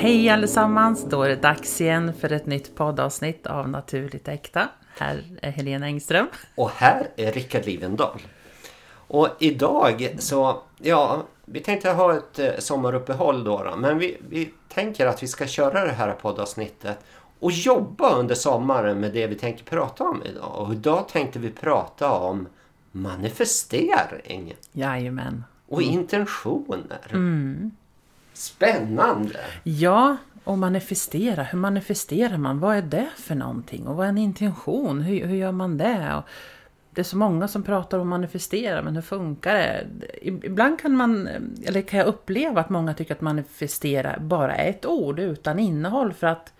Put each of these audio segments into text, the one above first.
Hej allesammans! Då är det dags igen för ett nytt poddavsnitt av Naturligt Äkta. Här är Helena Engström. Och här är Rickard Livendal. Och idag så, ja, vi tänkte ha ett eh, sommaruppehåll då, då men vi, vi tänker att vi ska köra det här poddavsnittet och jobba under sommaren med det vi tänker prata om idag. Och idag tänkte vi prata om manifestering Jajamän. och intentioner. Spännande! Ja, och manifestera. Hur manifesterar man? Vad är det för någonting? Och vad är en intention? Hur, hur gör man det? Och det är så många som pratar om manifestera, men hur funkar det? Ibland kan man, eller kan jag uppleva att många tycker att manifestera bara är ett ord utan innehåll för att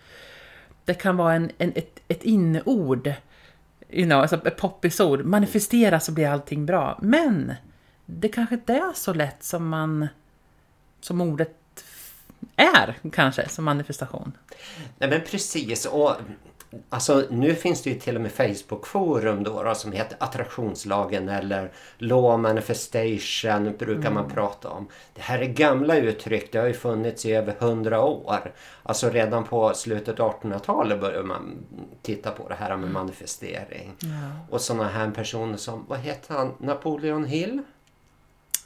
det kan vara en, en, ett, ett inneord, you know, alltså ett poppis ord. Manifestera så blir allting bra. Men det kanske inte är så lätt som man som ordet är kanske som manifestation. Nej men precis. Och alltså, nu finns det ju till och med Facebook-forum då, då som heter attraktionslagen eller law manifestation brukar man prata om. Det här är gamla uttryck. Det har ju funnits i över hundra år. Alltså redan på slutet av 1800-talet började man titta på det här med manifestering. Och sådana här personer som, vad heter han, Napoleon Hill?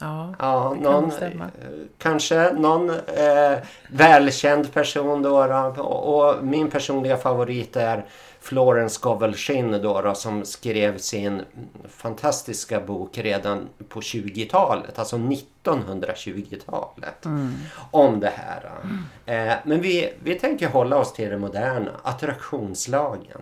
Ja, Ja, kan någon, stämma. eh, kanske någon eh, välkänd person då, då. Och, och min personliga favorit är Florence Scovel Shinn då, då som skrev sin fantastiska bok redan på 20-talet, alltså 1920-talet. Om det här. Eh, men vi, vi tänker hålla oss till det moderna, attraktionslagen.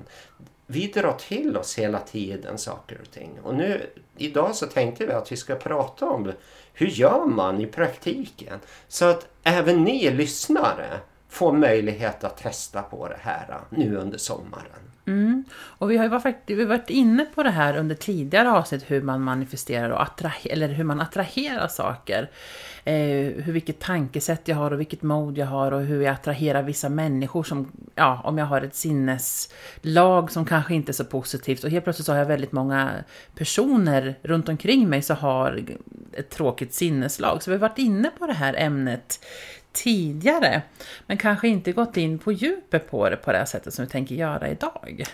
Vi drar till oss hela tiden saker och ting. Och nu idag så tänkte vi att vi ska prata om hur gör man i praktiken? Så att även ni lyssnare får möjlighet att testa på det här nu under sommaren. Mm. Och vi har ju varit, vi har varit inne på det här under tidigare avsnitt hur man manifesterar och attraherar, eller hur man attraherar saker. Eh, hur vilket tankesätt jag har och vilket mod jag har och hur jag attraherar vissa människor som, ja, om jag har ett sinneslag som kanske inte är så positivt och helt plötsligt så har jag väldigt många personer runt omkring mig som har ett tråkigt sinneslag. Så vi har varit inne på det här ämnet tidigare, men kanske inte gått in på djupet på det på det här sättet som vi tänker göra idag.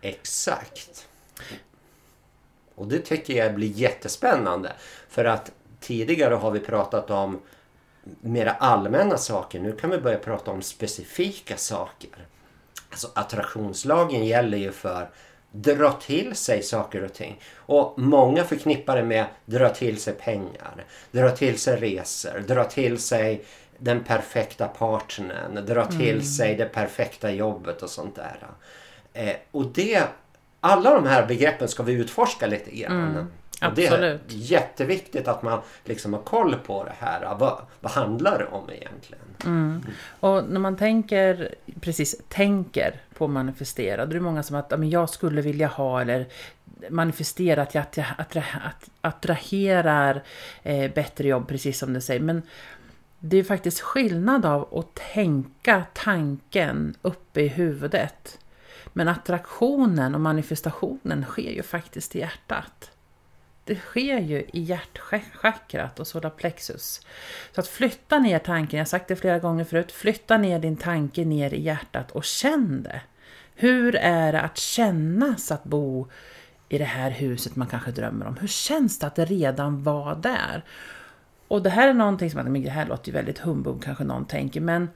Exakt. Och det tycker jag blir jättespännande. För att tidigare har vi pratat om mera allmänna saker. Nu kan vi börja prata om specifika saker. Alltså attraktionslagen gäller ju för dra till sig saker och ting. Och många förknippar det med dra till sig pengar, dra till sig resor, dra till sig den perfekta partnern, dra till sig det perfekta jobbet och sånt där. Eh, och det, alla de här begreppen ska vi utforska lite grann. Och det är jätteviktigt att man liksom har koll på det här. Vad, vad handlar det om egentligen? Och när man tänker, precis, tänker på manifestera, då är det många som att men jag skulle vilja ha eller manifestera att jag attra, attra, att, attraherar eh, bättre jobb, precis som du säger. Men det är faktiskt skillnad av att tänka tanken uppe i huvudet. Men attraktionen och manifestationen sker ju faktiskt i hjärtat. Det sker ju i hjärtchakrat och solarplexus. Så att flytta ner tanken, jag har sagt det flera gånger förut, flytta ner din tanke ner i hjärtat och känn det. Hur är det att kännas att bo i det här huset man kanske drömmer om? Hur känns det att redan vara där? Och det här är någonting som, men det här låter ju väldigt humbug kanske någon tänker, men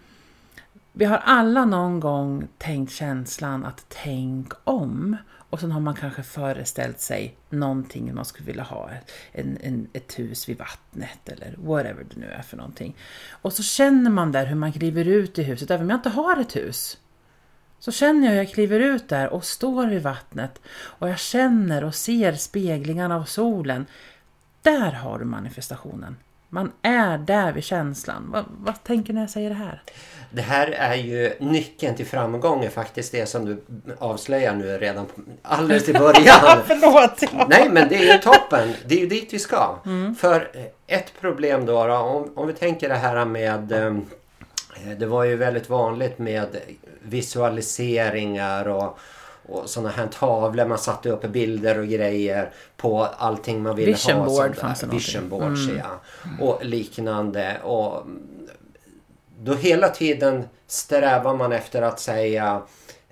vi har alla någon gång tänkt känslan att tänk om. Och sen har man kanske föreställt sig någonting man skulle vilja ha. En, en, ett hus vid vattnet eller whatever det nu är för någonting. Och så känner man där hur man kliver ut i huset, även om jag inte har ett hus. Så känner jag hur jag kliver ut där och står vid vattnet och jag känner och ser speglingarna av solen. Där har du manifestationen. Man är där vid känslan. Vad, vad tänker ni när jag säger det här? Det här är ju nyckeln till framgång är faktiskt det som du avslöjar nu redan alldeles i början. Förlåt! Nej men det är ju toppen. Det är ju dit vi ska. För ett problem då, då om, om vi tänker det här med eh, Det var ju väldigt vanligt med visualiseringar och och sådana här tavlor man satte upp bilder och grejer på allting man ville Vision ha. board fanns det. Vision boards ja. Och liknande. Och då hela tiden strävar man efter att säga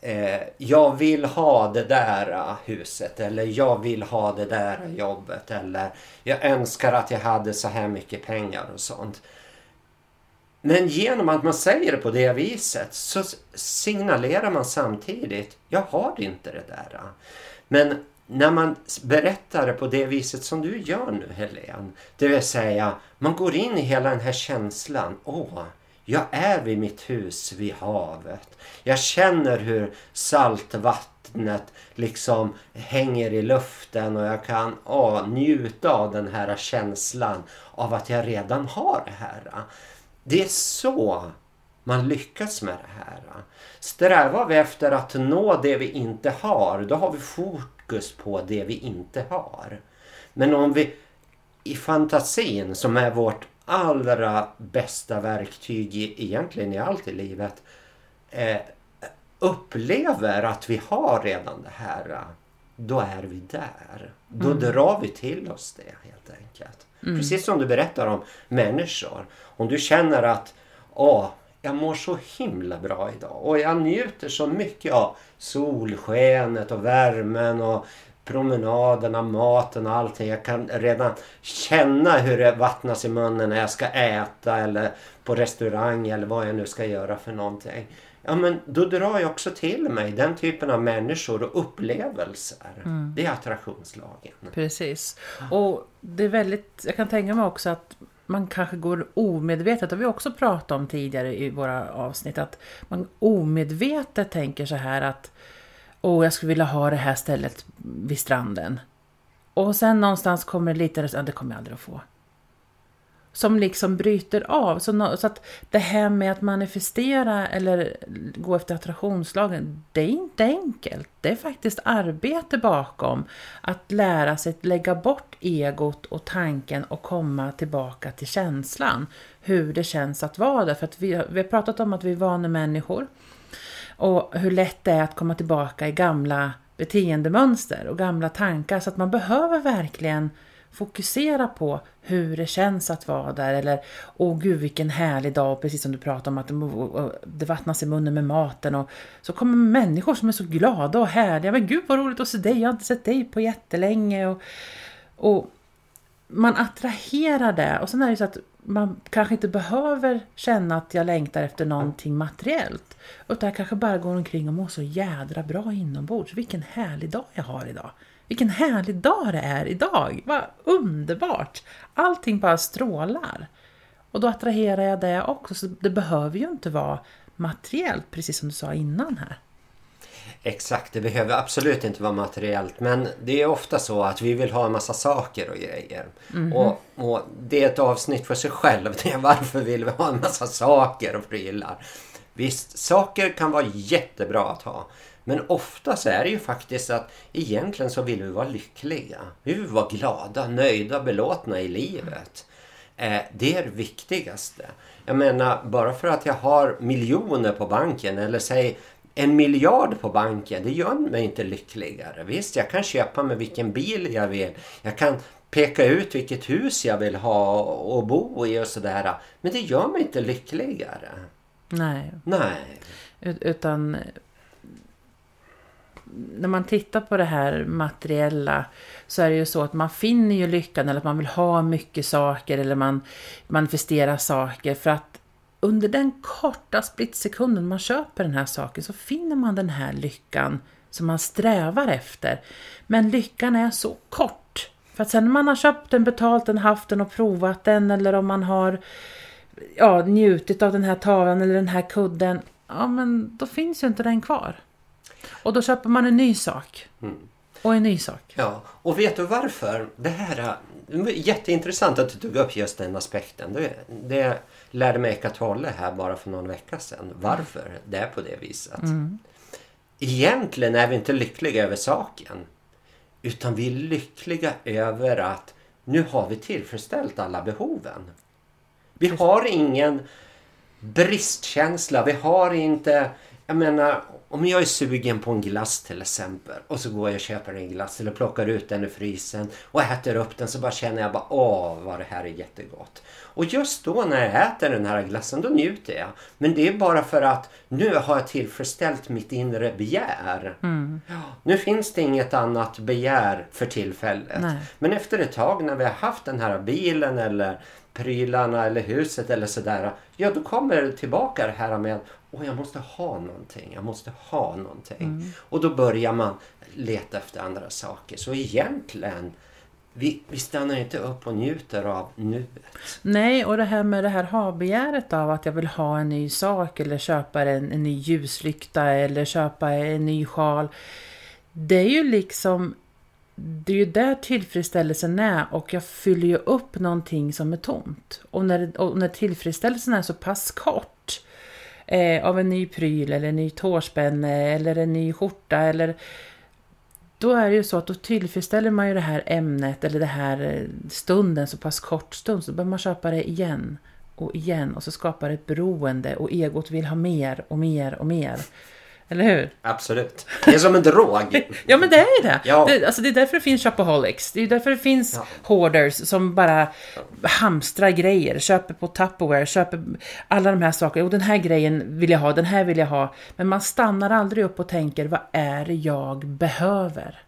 eh, jag vill ha det där huset eller jag vill ha det där jobbet eller jag önskar att jag hade så här mycket pengar och sånt. Men genom att man säger det på det viset så signalerar man samtidigt, jag har inte det där. Men när man berättar det på det viset som du gör nu Helene, det vill säga man går in i hela den här känslan, åh, jag är vid mitt hus vid havet. Jag känner hur saltvattnet liksom hänger i luften och jag kan åh, njuta av den här känslan av att jag redan har det här. Det är så man lyckas med det här. Strävar vi efter att nå det vi inte har, då har vi fokus på det vi inte har. Men om vi i fantasin, som är vårt allra bästa verktyg egentligen i allt i livet, eh, upplever att vi har redan det här, då är vi där. Då mm. drar vi till oss det helt enkelt. Mm. Precis som du berättar om människor. Om du känner att åh, jag mår så himla bra idag och jag njuter så mycket av solskenet och värmen och promenaderna, maten och allting. Jag kan redan känna hur det vattnas i munnen när jag ska äta eller på restaurang eller vad jag nu ska göra för någonting. Ja men då drar jag också till mig den typen av människor och upplevelser. Mm. Det är attraktionslagen. Precis. Och det är väldigt, jag kan tänka mig också att man kanske går omedvetet, det har vi också pratat om tidigare i våra avsnitt, att man omedvetet tänker så här att Åh, jag skulle vilja ha det här stället vid stranden. Och sen någonstans kommer det lite, ja, det kommer jag aldrig att få som liksom bryter av. Så, så, att det här med att manifestera eller gå efter attraktionslagen, det är inte enkelt. Det är faktiskt arbete bakom att lära sig att lägga bort egot och tanken och komma tillbaka till känslan. Hur det känns att vara där. För att vi, vi har pratat om att vi är vanemänniskor och hur lätt det är att komma tillbaka i gamla beteendemönster och gamla tankar. Så att man behöver verkligen fokusera på hur det känns att vara där eller åh gud vilken härlig dag, precis som du pratade om att det vattnas i munnen med maten och så kommer människor som är så glada och härliga, men gud vad roligt att se dig, jag har inte sett dig på jättelänge. Och, och man attraherar det. Och sen är det så att man kanske inte behöver känna att jag längtar efter någonting materiellt. Utan jag kanske bara går omkring och mår så jädra bra inombords. Vilken härlig dag jag har idag. Vilken härlig dag det är idag! Vad underbart! Allting bara strålar. Och då attraherar jag det också, så det behöver ju inte vara materiellt, precis som du sa innan här. Exakt, det behöver absolut inte vara materiellt men det är ofta så att vi vill ha en massa saker och grejer. Mm och, och, det är ett avsnitt för sig själv. Det är varför vill vi ha en massa saker och prylar. Visst, saker kan vara jättebra att ha. Men ofta så är det ju faktiskt att egentligen så vill vi vara lyckliga. Vi vill vara glada, nöjda, belåtna i livet. Eh, det är det viktigaste. Jag menar, bara för att jag har miljoner på banken eller säg en miljard på banken, det gör mig inte lyckligare. Visst, jag kan köpa mig vilken bil jag vill. Jag kan peka ut vilket hus jag vill ha och bo i och sådär. Men det gör mig inte lyckligare. Nej. Nej. Utan när man tittar på det här materiella så är det ju så att man finner ju lyckan eller att man vill ha mycket saker eller man manifesterar saker för att under den korta splitsekunden man köper den här saken så finner man den här lyckan som man strävar efter. Men lyckan är så kort. För att sen när man har köpt den, betalt den, haft den och provat den eller om man har ja, njutit av den här tavlan eller den här kudden, ja men då finns ju inte den kvar. Och då köper man en ny sak. Mm. Och en ny sak. Ja, och vet du varför? Det här är jätteintressant att du tog upp just den aspekten. Det, det lärde mig Eckart Tolle här bara för någon vecka sedan. Varför det är på det viset. Mm. Egentligen är vi inte lyckliga över saken. Utan vi är lyckliga över att nu har vi tillfredsställt alla behoven. Vi har ingen bristkänsla. Vi har inte jag menar, om jag är sugen på en glass till exempel och så går jag och köper en glass eller plockar ut den ur frysen och äter upp den så bara känner jag bara åh vad det här är jättegott. Och just då när jag äter den här glassen då njuter jag. Men det är bara för att nu har jag tillfredsställt mitt inre begär. Mm. Nu finns det inget annat begär för tillfället. Nej. Men efter ett tag när vi har haft den här bilen eller prylarna eller huset eller sådär. Ja då kommer det tillbaka det här med Åh, jag måste ha någonting, jag måste ha någonting. Och då börjar man leta efter andra saker. Så egentligen, vi, vi stannar inte upp och njuter av nuet. Nej, och det här med det här ha-begäret av att jag vill ha en ny sak eller köpa en, en ny ljuslykta eller köpa en ny sjal. Det är ju liksom det är ju där tillfredsställelsen är och jag fyller ju upp någonting som är tomt. Och när, och när tillfredsställelsen är så pass kort eh, av en ny pryl eller en ny tårspänne eller en ny skjorta eller då är det ju så att då tillfredsställer man ju det här ämnet eller det här eh, stunden så pass kort stund så behöver man köpa det igen och igen och så skapar det ett beroende och egot vill ha mer och mer och mer. Eller hur? Absolut. Det är som en drog. Ja men det är ju det. Ja. det. Alltså det är därför det finns shopaholics. Det är därför det finns Ja. hoarders som bara hamstrar grejer, köper på Tupperware, köper alla de här sakerna. Och den här grejen vill jag ha, den här vill jag ha. Men man stannar aldrig upp och tänker, vad är det jag behöver?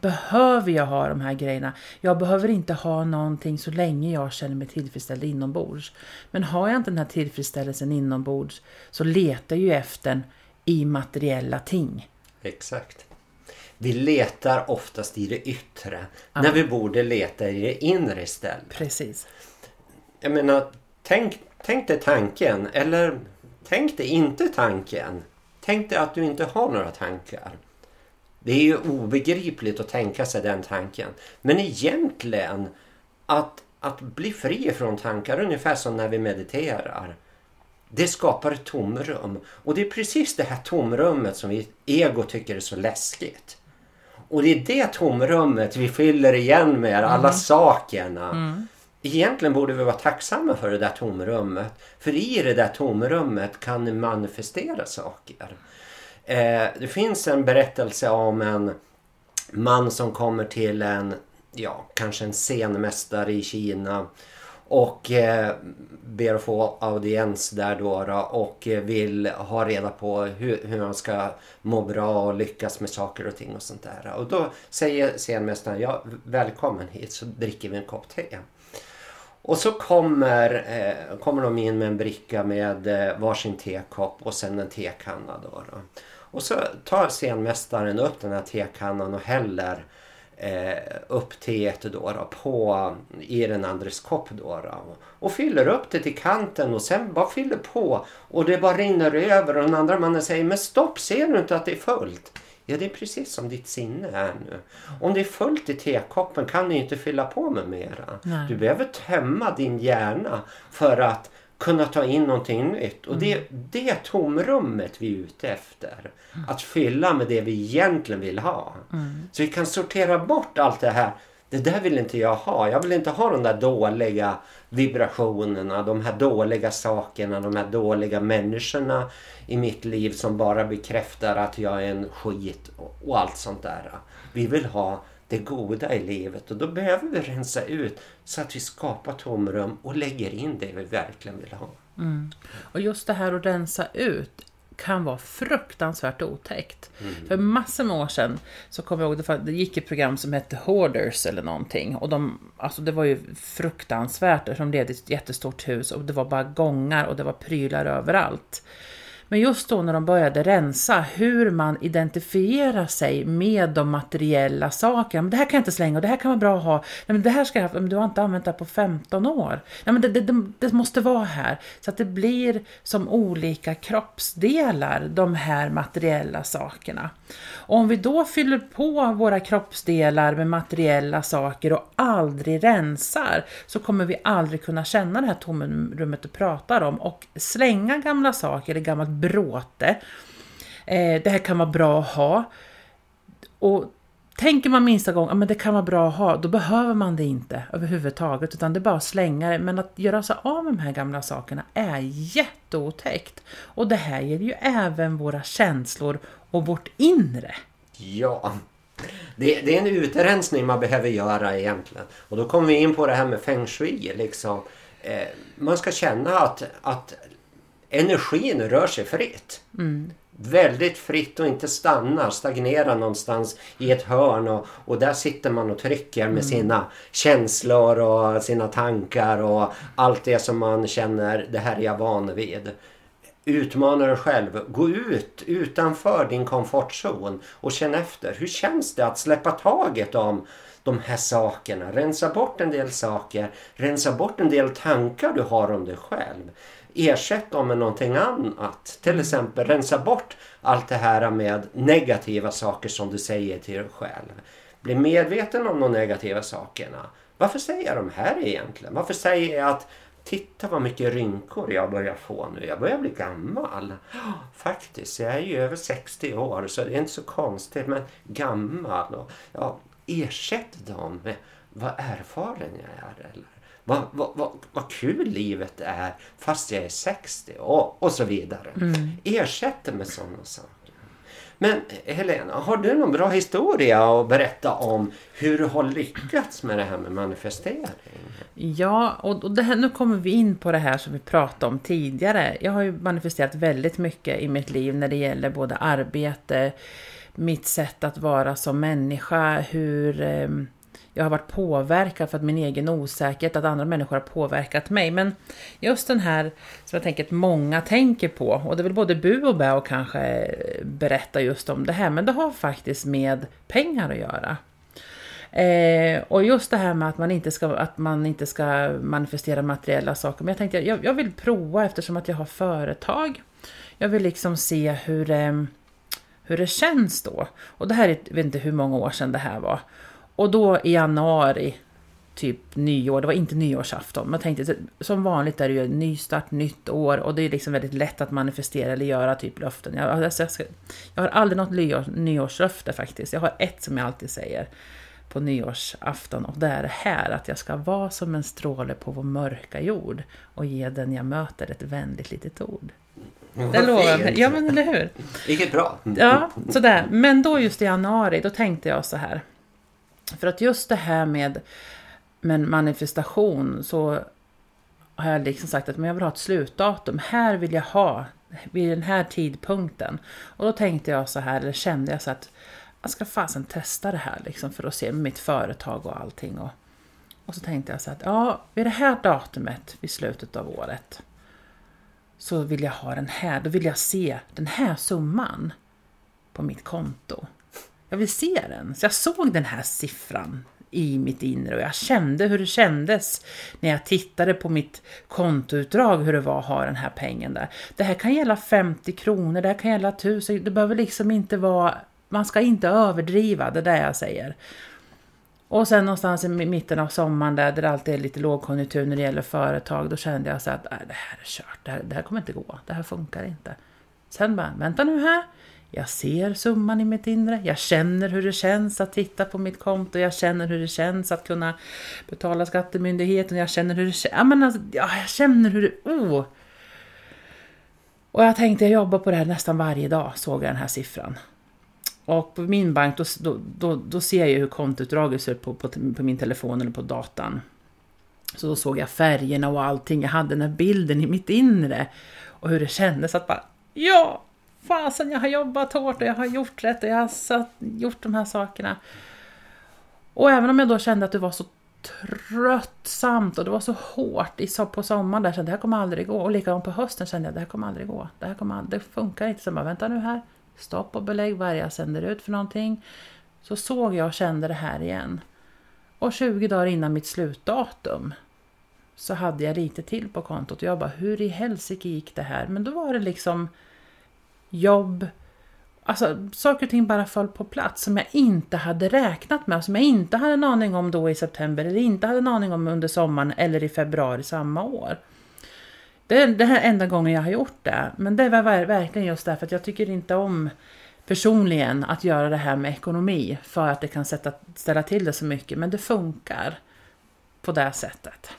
Behöver jag ha de här grejerna? Jag behöver inte ha någonting så länge jag känner mig tillfredsställd inombords. Men har jag inte den här tillfredsställelsen inombords så letar jag ju efter i materiella ting. Exakt. Vi letar oftast i det yttre när vi borde leta i det inre istället. Precis. Jag menar, tänk, tänk dig tanken eller tänk dig inte tanken. Tänk dig att du inte har några tankar. Det är ju obegripligt att tänka sig den tanken. Men egentligen att, att bli fri från tankar ungefär som när vi mediterar. Det skapar ett tomrum. Och det är precis det här tomrummet som vi ego tycker är så läskigt. Och det är det tomrummet vi fyller igen med alla sakerna. Egentligen borde vi vara tacksamma för det där tomrummet. För i det där tomrummet kan ni manifestera saker. Eh, det finns en berättelse om en man som kommer till en, ja, kanske en scenmästare i Kina och eh, ber att få audiens där då, då och eh, vill ha reda på hur, hur man ska må bra och lyckas med saker och ting och sånt där. Och då säger scenmästaren, ja välkommen hit så dricker vi en kopp te. Och så kommer, eh, kommer de in med en bricka med eh, varsin tekopp och sen en tekanna. Då, då. Och så tar scenmästaren upp den här tekannan och häller eh, upp teet då, då, på, i den andres kopp. Då, då, och fyller upp det till kanten och sen bara fyller på. Och det bara rinner över och den andra mannen säger men stopp, ser du inte att det är fullt? Ja, det är precis som ditt sinne är nu. Om det är fullt i tekoppen kan du inte fylla på med mera. Nej. Du behöver tömma din hjärna för att kunna ta in någonting nytt. Och det, det är tomrummet vi är ute efter. Att fylla med det vi egentligen vill ha. Så vi kan sortera bort allt det här. Det där vill inte jag ha. Jag vill inte ha de där dåliga vibrationerna, de här dåliga sakerna, de här dåliga människorna i mitt liv som bara bekräftar att jag är en skit och, och allt sånt där. Vi vill ha det goda i livet och då behöver vi rensa ut så att vi skapar tomrum och lägger in det vi verkligen vill ha. Och just det här att rensa ut kan vara fruktansvärt otäckt. För massor med år sedan så kommer jag ihåg, det, gick ett program som hette Hoarders eller någonting. Och de, alltså det var ju fruktansvärt eftersom det är ett jättestort hus och det var bara gångar och det var prylar överallt. Men just då när de började rensa, hur man identifierar sig med de materiella sakerna. Men det här kan jag inte slänga och det här kan vara bra att ha. Nej, men det här ska jag ha, men du har inte använt det här på 15 år. Nej, men det, det, det, det måste vara här. Så att det blir som olika kroppsdelar, de här materiella sakerna. Och om vi då fyller på våra kroppsdelar med materiella saker och aldrig rensar så kommer vi aldrig kunna känna det här tomrummet du pratar om och slänga gamla saker, eller gammalt bråte. Eh, det här kan vara bra att ha. Och Tänker man minsta gång att det kan vara bra att ha, då behöver man det inte överhuvudtaget, utan det är bara att slänga det. Men att göra sig av med de här gamla sakerna är jätteotäckt. Och det här gäller ju även våra känslor och vårt inre. Ja, det, det, är en utrensning man behöver göra egentligen. Och då kommer vi in på det här med feng shui. Liksom. Eh, man ska känna att, att energin rör sig fritt. Mm väldigt fritt och inte stannar, stagnerar någonstans i ett hörn och, och där sitter man och trycker med mm. sina känslor och sina tankar och allt det som man känner, det här är jag van vid. Utmana dig själv, gå ut utanför din komfortzon och känn efter. Hur känns det att släppa taget om de här sakerna? Rensa bort en del saker, rensa bort en del tankar du har om dig själv ersätt dem med någonting annat. Till mm. exempel rensa bort allt det här med negativa saker som du säger till dig själv. Bli medveten om de negativa sakerna. Varför säger jag de här egentligen? Varför säger jag att Titta vad mycket rynkor jag börjar få nu. Jag börjar bli gammal. Faktiskt, jag är ju över 60 år så det är inte så konstigt. Men gammal. Och, ja, ersätt dem med vad erfaren jag är. Eller vad, vad, vad, vad kul livet är fast jag är 60 och, och så vidare. Mm. Ersätt med sådana saker. Men Helena, har du någon bra historia att berätta om hur du har lyckats med det här med manifestering? Ja, och det här, nu kommer vi in på det här som vi pratade om tidigare. Jag har ju manifesterat väldigt mycket i mitt liv när det gäller både arbete, mitt sätt att vara som människa, hur eh, jag har varit påverkad för att min egen osäkerhet, att andra människor har påverkat mig. Men just den här som jag tänker att många tänker på, och det är väl både bu och bä och kanske berätta just om det här, men det har faktiskt med pengar att göra. Eh, och just det här med att man, inte ska, att man inte ska manifestera materiella saker. Men jag tänkte, jag, jag vill prova eftersom att jag har företag. Jag vill liksom se hur, eh, hur det känns då. Och det här är, jag vet inte hur många år sedan det här var. Och då i januari, typ nyår, det var inte nyårsafton, men jag tänkte som vanligt är det ju en nystart, nytt år och det är liksom väldigt lätt att manifestera eller göra typ löften. Jag, alltså jag, ska, jag har aldrig något nyår, nyårslöfte faktiskt, jag har ett som jag alltid säger på nyårsafton och det är det här att jag ska vara som en stråle på vår mörka jord och ge den jag möter ett vänligt litet ord. Det lovar jag. Ja men eller hur. Vilket bra. Ja, sådär. Men då just i januari, då tänkte jag så här. För att just det här med, med manifestation så har jag liksom sagt att men jag vill ha ett slutdatum. Här vill jag ha, vid den här tidpunkten. Och då tänkte jag så här, eller kände jag så att jag ska fasen testa det här liksom för att se mitt företag och allting. Och, och så tänkte jag så att ja, vid det här datumet vid slutet av året så vill jag ha den här, då vill jag se den här summan på mitt konto. Jag vill se den. Så jag såg den här siffran i mitt inre och jag kände hur det kändes när jag tittade på mitt kontoutdrag hur det var att ha den här pengen där. Det här kan gälla 50 kronor, det här kan gälla 1000, det behöver liksom inte vara, man ska inte överdriva, det där jag säger. Och sen någonstans i mitten av sommaren där, där det alltid är lite lågkonjunktur när det gäller företag, då kände jag så att äh, det här är kört, det här, det här kommer inte gå, det här funkar inte. Sen bara, vänta nu här, jag ser summan i mitt inre, jag känner hur det känns att titta på mitt konto, jag känner hur det känns att kunna betala skattemyndigheten, jag känner hur det känns, ja, men alltså, ja, jag känner hur det, oh! Och jag tänkte, jag jobbar på det här nästan varje dag, såg jag den här siffran. Och på min bank, då, då, då, då ser jag hur kontoutdraget ser ut på, på, på min telefon eller på datan. Så då såg jag färgerna och allting, jag hade den här bilden i mitt inre. Och hur det kändes att bara, ja! Fasen jag har jobbat hårt och jag har gjort rätt och jag har satt, gjort de här sakerna. Och även om jag då kände att det var så tröttsamt och det var så hårt i, på sommaren där kände det här kommer aldrig gå. Och likadant på hösten kände jag det här kommer aldrig gå. Det här kommer aldrig, det funkar inte. Så jag bara, vänta nu här, stopp och belägg vad jag sänder ut för någonting. Så såg jag och kände det här igen. Och 20 dagar innan mitt slutdatum så hade jag lite till på kontot och jag bara, hur i helsike gick det här? Men då var det liksom jobb. Alltså saker och ting bara föll på plats som jag inte hade räknat med, som jag inte hade en aning om då i september eller inte hade en aning om under sommaren eller i februari samma år. Det är den här enda gången jag har gjort det, men det var verkligen just därför att jag tycker inte om personligen att göra det här med ekonomi för att det kan sätta, ställa till det så mycket. Men det funkar på det sättet.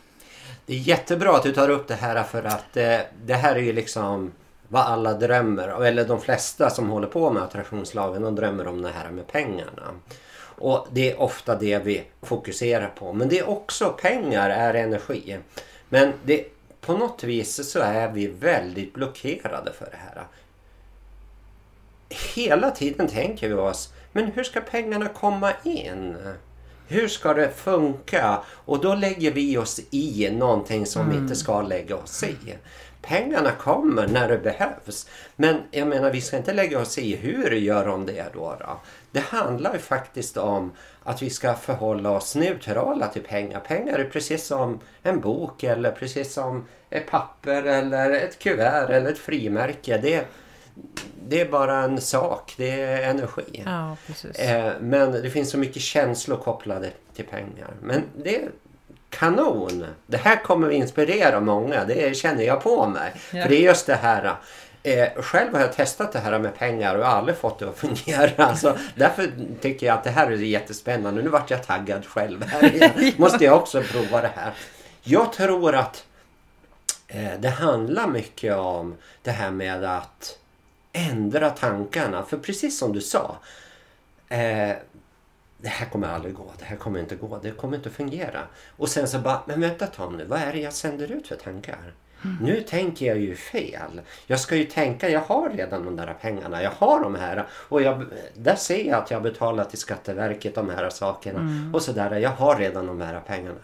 Det är jättebra att du tar upp det här för att eh, det här är ju liksom vad alla drömmer Eller de flesta som håller på med attraktionslagen de drömmer om det här med pengarna. Och det är ofta det vi fokuserar på. Men det är också pengar är energi. Men det, på något vis så är vi väldigt blockerade för det här. Hela tiden tänker vi oss, men hur ska pengarna komma in? Hur ska det funka? Och då lägger vi oss i någonting som mm. vi inte ska lägga oss i. Pengarna kommer när det behövs. Men jag menar vi ska inte lägga oss i hur gör de det då? då? Det handlar ju faktiskt om att vi ska förhålla oss neutrala till pengar. Pengar är precis som en bok eller precis som ett papper eller ett kuvert eller ett frimärke. Det, det är bara en sak, det är energi. Ja, eh, men det finns så mycket känslor kopplade till pengar. Men det är kanon! Det här kommer att inspirera många, det känner jag på mig. Ja. För det är just det här Eh, själv har jag testat det här med pengar och aldrig fått det att fungera. Alltså, därför tycker jag att det här är jättespännande. Nu vart jag taggad själv. Här måste jag också prova det här. Jag tror att eh, det handlar mycket om det här med att ändra tankarna. För precis som du sa. Eh, det här kommer aldrig gå, det här kommer inte gå, det kommer inte fungera. Och sen så bara, men vänta Tom nu, vad är det jag sänder ut för tankar? Mm. Nu tänker jag ju fel. Jag ska ju tänka, jag har redan de där pengarna. Jag har de här. Och jag, där ser jag att jag betalar till Skatteverket de här sakerna. Mm. Och sådär, jag har redan de här pengarna.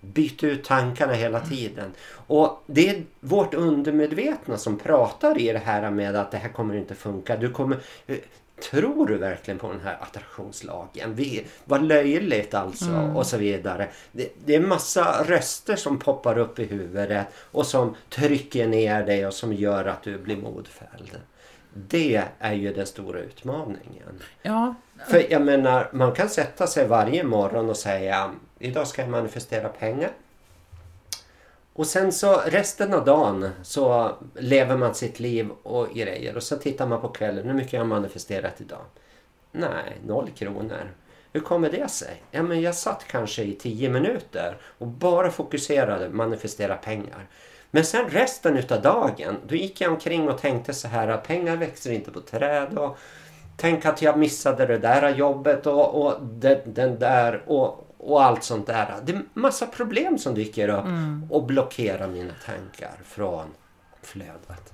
Byt ut tankarna hela tiden. Och det är vårt undermedvetna som pratar i det här med att det här kommer inte funka. Du kommer, Tror du verkligen på den här attraktionslagen? Vi, vad löjligt alltså mm. och så vidare. Det, det är massa röster som poppar upp i huvudet och som trycker ner dig och som gör att du blir modfälld. Det är ju den stora utmaningen. Ja. För jag menar, man kan sätta sig varje morgon och säga idag ska jag manifestera pengar. Och sen så resten av dagen så lever man sitt liv och grejer. Och så tittar man på kvällen. Hur mycket jag har manifesterat idag? Nej, noll kronor. Hur kommer det sig? Ja, men jag satt kanske i tio minuter och bara fokuserade manifestera pengar. Men sen resten utav dagen, då gick jag omkring och tänkte så här att pengar växer inte på träd. Och tänk att jag missade det där jobbet och, och den, den där. Och, och allt sånt där. Det är massa problem som dyker upp mm. och blockerar mina tankar från flödet.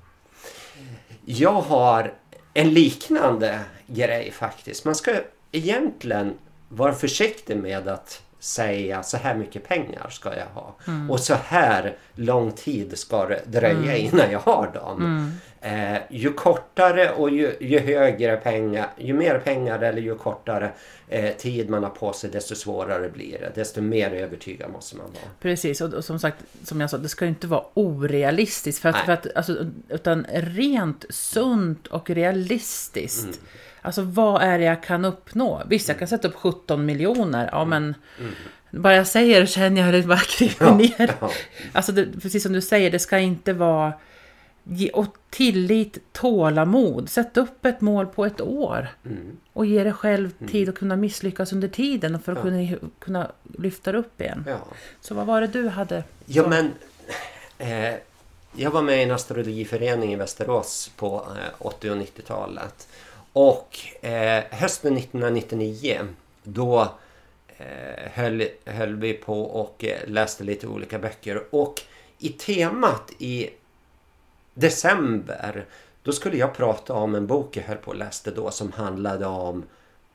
Jag har en liknande grej faktiskt. Man ska egentligen vara försiktig med att säga så här mycket pengar ska jag ha. Mm. Och så här lång tid ska det dröja mm. innan jag har dem. Mm. Eh, ju kortare och ju, ju, högre pengar, ju mer pengar eller ju kortare eh, tid man har på sig desto svårare blir det. Desto mer övertygad måste man vara. Precis och, och som sagt, som jag sa, det ska inte vara orealistiskt. För att, för att, alltså, utan rent sunt och realistiskt. Alltså vad är det jag kan uppnå? Visst, jag kan sätta upp 17 miljoner, ja men mm. bara jag säger det känner jag hur det bara kryper ja, ner. Ja. Alltså det, precis som du säger, det ska inte vara och tillit, tålamod. Sätt upp ett mål på ett år. Mm. Och ge dig själv mm. tid att kunna misslyckas under tiden för att ja. kunna, kunna lyfta upp igen. Ja. Så vad var det du hade? Ja men eh, Jag var med i en astrologiförening i Västerås på eh, 80 och 90-talet. Och eh, hösten 1999 då eh, höll, höll vi på och eh, läste lite olika böcker. Och i temat i december då skulle jag prata om en bok jag höll på och läste då som handlade om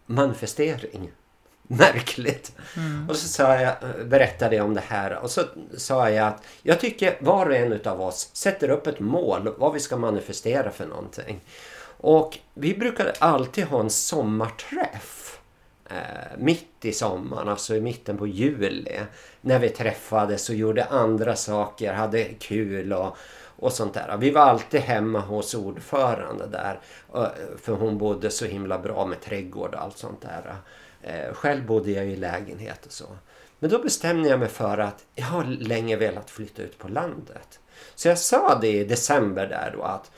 manifestering. Märkligt. Mm. Och så sa jag, berättade jag om det här och så sa jag att jag tycker var och en av oss sätter upp ett mål vad vi ska manifestera för någonting. Och vi brukade alltid ha en sommarträff eh, mitt i sommaren, alltså i mitten på juli. När vi träffades och gjorde andra saker, hade kul och, och sånt där. Vi var alltid hemma hos ordförande där. Eh, för hon bodde så himla bra med trädgård och allt sånt där. Eh, själv bodde jag i lägenhet och så. Men då bestämde jag mig för att jag har länge velat flytta ut på landet. Så jag sa det i december där då att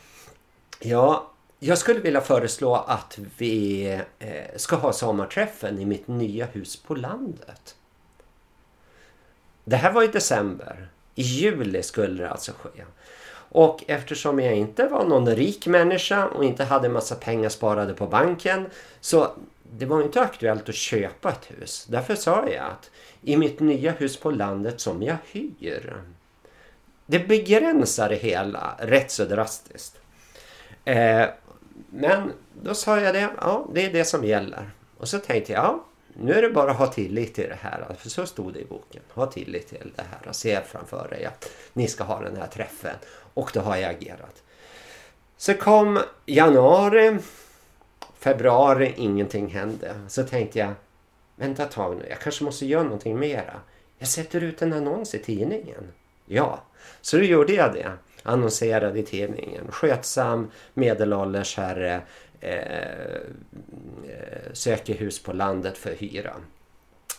ja, jag skulle vilja föreslå att vi eh, ska ha sommarträffen i mitt nya hus på landet. Det här var i december. I juli skulle det alltså ske. Och eftersom jag inte var någon rik människa och inte hade massa pengar sparade på banken så det var inte aktuellt att köpa ett hus. Därför sa jag att i mitt nya hus på landet som jag hyr. Det begränsar det hela rätt så drastiskt. Eh, men då sa jag det, ja det är det som gäller. Och så tänkte jag, ja nu är det bara att ha tillit till det här. För så stod det i boken. Ha tillit till det här. Se framför dig att ni ska ha den här träffen. Och då har jag agerat. Så kom januari, februari, ingenting hände. Så tänkte jag, vänta ett tag nu, jag kanske måste göra någonting mera. Jag sätter ut en annons i tidningen. Ja, så då gjorde jag det. Annonserade i tidningen. Skötsam medelålders herre eh, eh, söker hus på landet för hyra.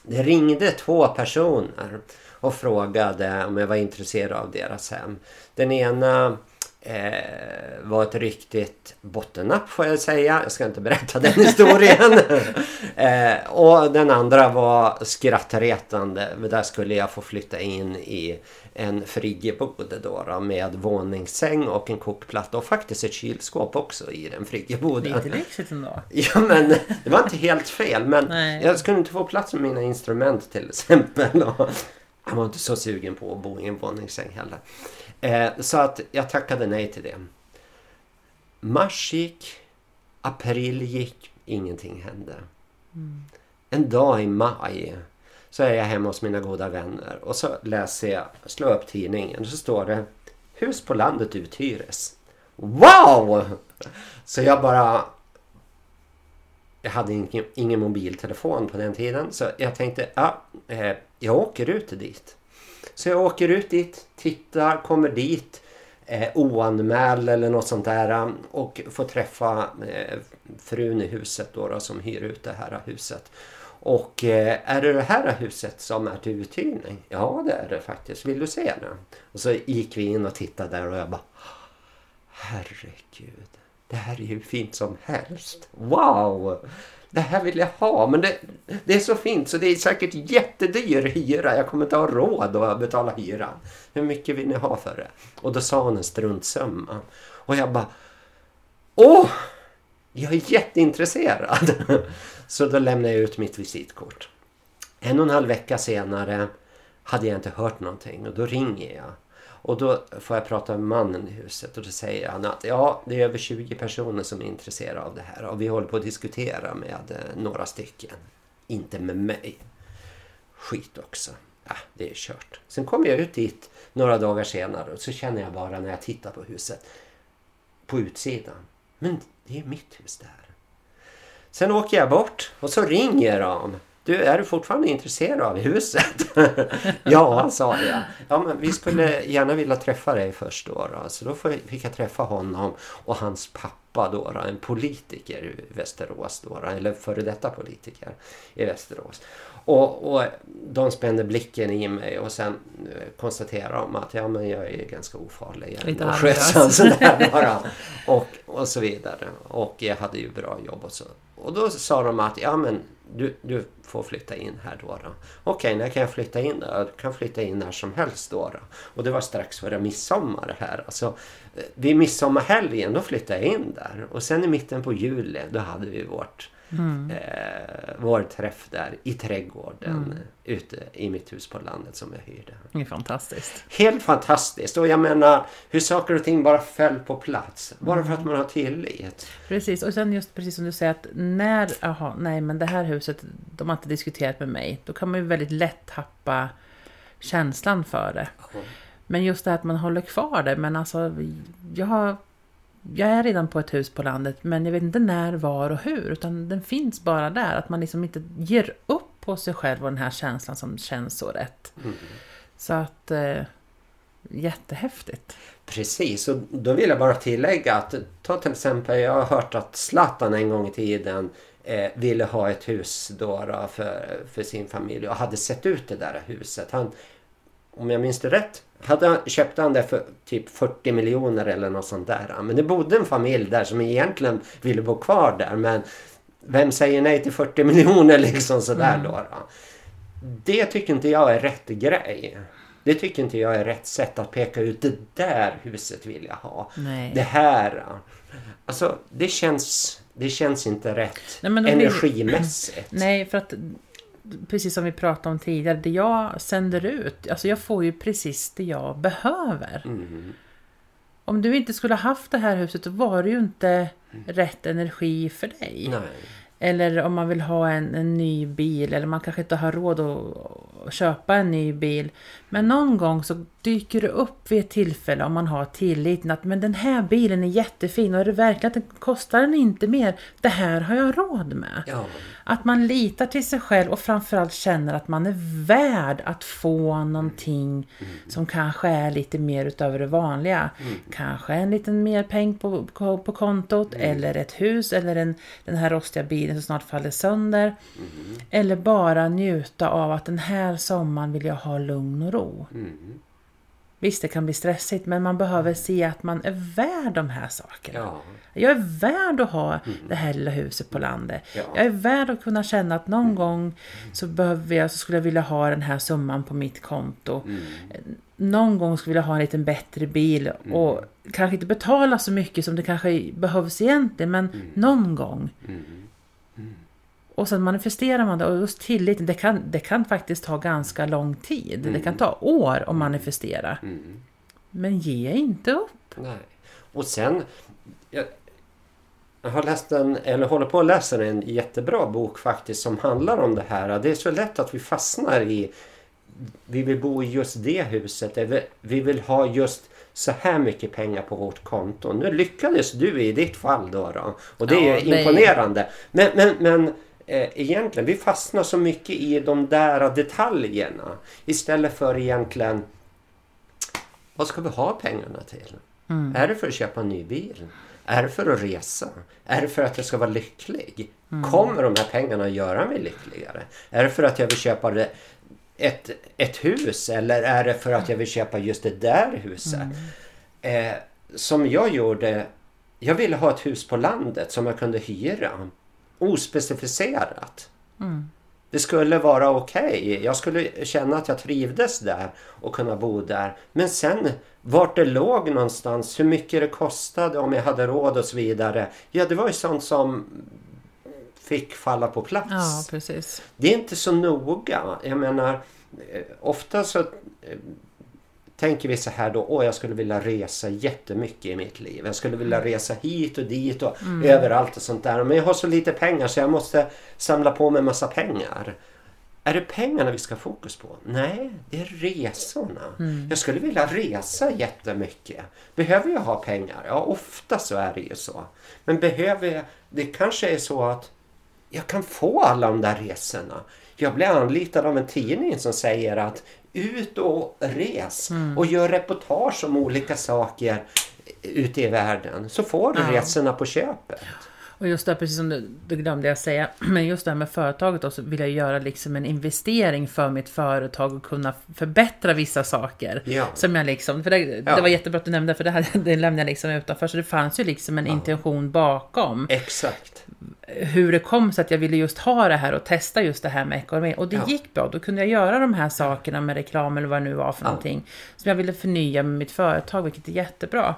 Det ringde två personer och frågade om jag var intresserad av deras hem. Den ena eh, var ett riktigt bottennapp får jag säga. Jag ska inte berätta den historien. eh, och den andra var skrattretande. Där skulle jag få flytta in i en friggebod då, då med våningssäng och en kokplatta och faktiskt ett kylskåp också i den friggeboden. Lite lyxigt ändå. Ja men det var inte helt fel men Nej. jag skulle inte få plats med mina instrument till exempel. Och jag var inte så sugen på att bo i en våningssäng heller. Eh, så att jag tackade nej till det. Mars gick, april gick, ingenting hände. Mm. En dag i maj så är jag hemma hos mina goda vänner och så läser jag, slår upp tidningen och så står det Hus på landet uthyres. Wow! Så jag bara... Jag hade ingen, ingen mobiltelefon på den tiden så jag tänkte ja, eh, jag åker ut dit. Så jag åker ut dit, tittar, kommer dit eh, oanmäld eller något sånt där och får träffa eh, frun i huset då, då som hyr ut det här huset. Och eh, är det det här huset som är till uthyrning? Ja det är det faktiskt. Vill du se det? Och så gick vi in och tittade där och jag bara Herregud. Det här är ju fint som helst. Wow! Det här vill jag ha. Men det, det är så fint så det är säkert jättedyr hyra. Jag kommer inte ha råd att betala hyran. Hur mycket vill ni ha för det? Och då sa hon en struntsumma. Och jag bara Åh! Jag är jätteintresserad. Så då lämnade jag ut mitt visitkort. En och en halv vecka senare hade jag inte hört någonting och då ringer jag. Och då får jag prata med mannen i huset och då säger han att ja, det är över 20 personer som är intresserade av det här och vi håller på att diskutera med eh, några stycken. Inte med mig. Skit också. Ja, det är kört. Sen kommer jag ut dit några dagar senare och så känner jag bara när jag tittar på huset på utsidan. Men det är mitt hus det här. Sen åker jag bort och så ringer de. Du, är du fortfarande intresserad av huset? ja, sa jag. Ja, men vi skulle gärna vilja träffa dig först då. då. Så då fick jag träffa honom och hans pappa då, då en politiker i Västerås då, då, eller före detta politiker i Västerås. Och, och de spände blicken i mig och sen eh, konstaterade de att ja, men jag är ganska ofarlig. Lite och skötsam sådär bara. Och, och så vidare. Och jag hade ju bra jobb och så. Och då sa de att ja men du, du får flytta in här då. då. Okej, när kan jag flytta in då? Jag kan flytta in när som helst då. då. Och det var strax före midsommar här. Alltså, eh, vid midsommarhelgen då flyttade jag in där. Och sen i mitten på juli då hade vi vårt Mm. Eh, vår träff där i trädgården mm. ute i mitt hus på landet som jag hyrde. Det är fantastiskt. Helt fantastiskt. Och jag menar hur saker och ting bara föll på plats. Bara mm. för att man har tillit. Precis. Och sen just precis som du säger att när, aha, nej men det här huset, de har inte diskuterat med mig. Då kan man ju väldigt lätt tappa känslan för det. Men just det här att man håller kvar det. Men alltså, jag har jag är redan på ett hus på landet men jag vet inte när, var och hur. Utan den finns bara där. Att man liksom inte ger upp på sig själv och den här känslan som känns så rätt. Mm. Så att... Eh, jättehäftigt. Precis, och då vill jag bara tillägga att ta till exempel, jag har hört att Zlatan en gång i tiden eh, ville ha ett hus då, då för, för sin familj och hade sett ut det där huset. Han om jag minns det rätt, hade han, köpte han det för typ 40 miljoner eller något sånt där. Men det bodde en familj där som egentligen ville bo kvar där. Men vem säger nej till 40 miljoner liksom sådär mm. då, då? Det tycker inte jag är rätt grej. Det tycker inte jag är rätt sätt att peka ut det där huset vill jag ha. Nej. Det här. Alltså det känns, det känns inte rätt Nej, energimässigt. Blir... Nej, för att precis som vi pratade om tidigare, det jag sänder ut, alltså jag får ju precis det jag behöver. Mm. Om du inte skulle haft det här huset, då var det ju inte mm. rätt energi för dig. Nej. Eller om man vill ha en, en ny bil eller man kanske inte har råd att köpa en ny bil. Men någon gång så dyker det upp vid ett tillfälle om man har tilliten att men den här bilen är jättefin och är det verkligen att den kostar den inte mer? Det här har jag råd med. Ja. Att man litar till sig själv och framförallt känner att man är värd att få någonting mm. som kanske är lite mer utöver det vanliga. Mm. Kanske en liten mer peng på, på, på kontot mm. eller ett hus eller en, den här rostiga bilen som snart faller sönder. Mm. Eller bara njuta av att den här sommaren vill jag ha lugn och ro. Mm. Visst, det kan bli stressigt, men man behöver se att man är värd de här sakerna. Ja. Jag är värd att ha mm. det här lilla huset på landet. Ja. Jag är värd att kunna känna att någon mm. gång så, behöver jag, så skulle jag vilja ha den här summan på mitt konto. Mm. Någon gång skulle jag vilja ha en lite bättre bil mm. och kanske inte betala så mycket som det kanske behövs egentligen, men Mm. någon gång. Mm. Och sen manifesterar man det och just tilliten, det kan, det kan faktiskt ta ganska lång tid. Det kan ta år att manifestera. Mm. Men ge inte upp. Nej. Och sen, jag, jag har läst en, eller håller på att läsa en jättebra bok faktiskt som handlar om det här. Det är så lätt att vi fastnar i, vi vill bo i just det huset, vi vill ha just så här mycket pengar på vårt konto. Nu lyckades du i ditt fall då. då och det ja, är imponerande. Men, men, men egentligen, vi fastnar så mycket i de där detaljerna. Istället för egentligen, vad ska vi ha pengarna till? Mm. Är det för att köpa en ny bil? Är det för att resa? Är det för att jag ska vara lycklig? Mm. Kommer de här pengarna göra mig lyckligare? Är det för att jag vill köpa ett, ett hus eller är det för att jag vill köpa just det där huset? Mm. Eh, som jag gjorde, jag ville ha ett hus på landet som jag kunde hyra. Ospecificerat. Mm. Det skulle vara okej. Okay. Jag skulle känna att jag trivdes där och kunna bo där. Men sen vart det låg någonstans, hur mycket det kostade, om jag hade råd och så vidare. Ja, det var ju sånt som fick falla på plats. Ja, precis. Det är inte så noga. Jag menar, eh, ofta så eh, tänker vi så här då, åh jag skulle vilja resa jättemycket i mitt liv. Jag skulle vilja resa hit och dit och Mm. överallt och sånt där. Men jag har så lite pengar så jag måste samla på mig massa pengar. Är det pengarna vi ska ha fokus på? Nej, det är resorna. Mm. Jag skulle vilja resa jättemycket. Behöver jag ha pengar? Ja, ofta så är det ju så. Men behöver jag... Det kanske är så att jag kan få alla de där resorna. Jag blir anlitad av en tidning som säger att ut och res Mm. och gör reportage om olika saker ute i världen. Så får du Ja. resorna på köpet. Och just det, precis som du, det glömde jag säga, men just det här med företaget då, så vill jag göra liksom en investering för mitt företag och kunna förbättra vissa saker. Ja. Som jag liksom, för det, Ja. det var jättebra att du nämnde, för det, här, det lämnade jag liksom utanför. Så det fanns ju liksom en intention bakom Exakt. hur det kom sig att jag ville just ha det här och testa just det här med ekonomi. Och det Ja. gick bra. Då kunde jag göra de här sakerna med reklam eller vad det nu var för Ja. någonting. Som jag ville förnya med mitt företag, vilket är jättebra.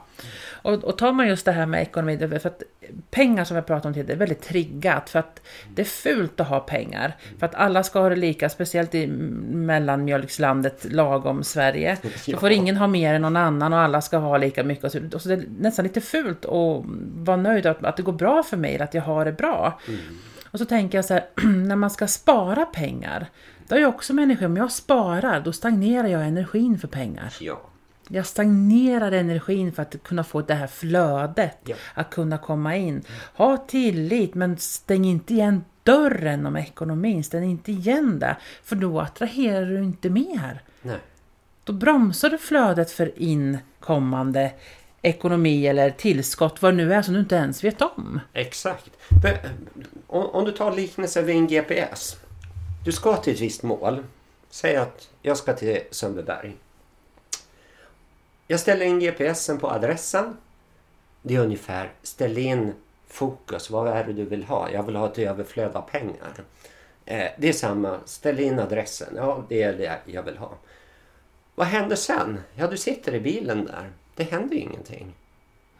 Och, och tar man just det här med ekonomi, för att pengar som jag pratade om tidigare, det är väldigt triggat. För att det är fult att ha pengar. För att alla ska ha det lika, speciellt i mellanmjölkslandet lagom Sverige. Då Ja. får ingen ha mer än någon annan och alla ska ha lika mycket. Och så, och så det är nästan lite fult att vara nöjd att, att det går bra för mig, att jag har det bra. Och så tänker jag så här, när man ska spara pengar, då är jag också människa, om jag sparar, då stagnerar jag energin för pengar. Ja. Jag stagnerar energin för att kunna få det här flödet, Ja. att kunna komma in. Ha tillit, men stäng inte igen dörren om ekonomin, stäng inte igen det, för då attraherar du inte mer. Nej. Då bromsar du flödet för inkommande ekonomi eller tillskott, vad det nu är som du inte ens vet om. Exakt. Om du tar liknelsen vid en GPS. Du ska till ett visst mål. Säg att jag ska till Sundbyberg. Jag ställer in GPSen på adressen. Det är ungefär, ställ in fokus. Vad är det du vill ha? Jag vill ha ett överflöd av pengar. Eh, det är samma, ställ in adressen. Ja, det är det jag vill ha. Vad händer sen? Ja, du sitter i bilen där. Det händer ju ingenting.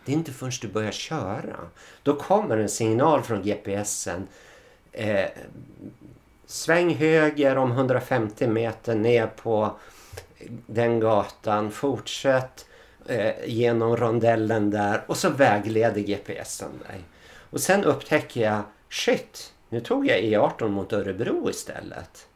Det är inte förrän du börjar köra. Då kommer en signal från GPSen. Eh, sväng höger om 150 meter ner på den gatan. Fortsätt eh, genom rondellen där och så vägleder GPSen dig. Och sen upptäcker jag, shit, nu tog jag E18 mot Örebro istället.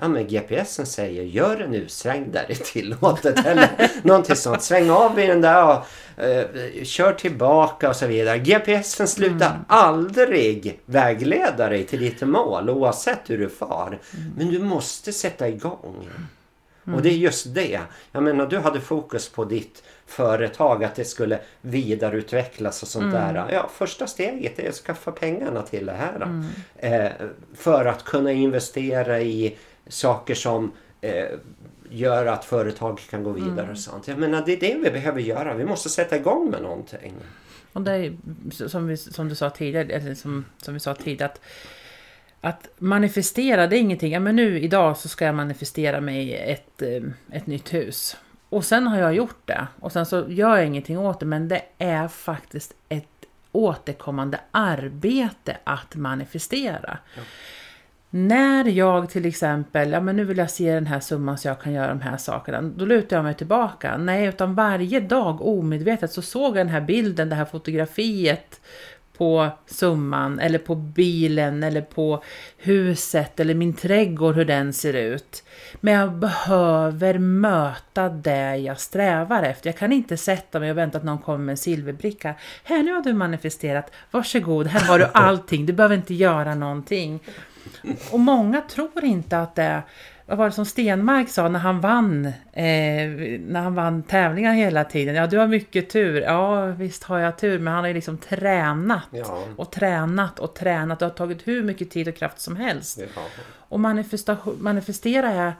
Ja men GPSen säger gör en U-sväng där det är tillåtet eller någonting sånt. Sväng av i den där och eh, kör tillbaka och så vidare. GPSen slutar mm. aldrig vägleda dig till ditt mål oavsett hur du far. Mm. Men du måste sätta igång. Mm. Och det är just det. Jag menar du hade fokus på ditt företag att det skulle vidareutvecklas och sånt mm. där. Ja, första steget är att skaffa pengarna till det här. Mm. Eh, för att kunna investera i saker som eh, gör att företag kan gå vidare mm. och sånt. Jag menar det är det vi behöver göra. Vi måste sätta igång med någonting. Och det är som, vi, som du sa tidigare, eller som, som vi sa tidigare att att manifestera, det är ingenting, ja men nu idag så ska jag manifestera mig ett, eh, ett nytt hus. Och sen har jag gjort det. Och sen så gör jag ingenting åt det, men det är faktiskt ett återkommande arbete att manifestera. Ja. När jag till exempel, ja men nu vill jag se den här summan så jag kan göra de här sakerna. Då lutar jag mig tillbaka. Nej, utan varje dag omedvetet så såg jag den här bilden, det här fotografiet på summan eller på bilen eller på huset eller min trädgård hur den ser ut. Men jag behöver möta det jag strävar efter. Jag kan inte sätta mig och vänta att någon kommer med en silverbricka. Här nu har du manifesterat, varsågod, här har du allting, du behöver inte göra någonting. Och många tror inte att det vad var det som Stenmark sa när han vann, eh, när han vann tävlingar hela tiden? Ja, du har mycket tur. Ja, visst har jag tur, men han har ju liksom tränat ja. och tränat och tränat. Det har tagit hur mycket tid och kraft som helst. Ja. Och manifestera är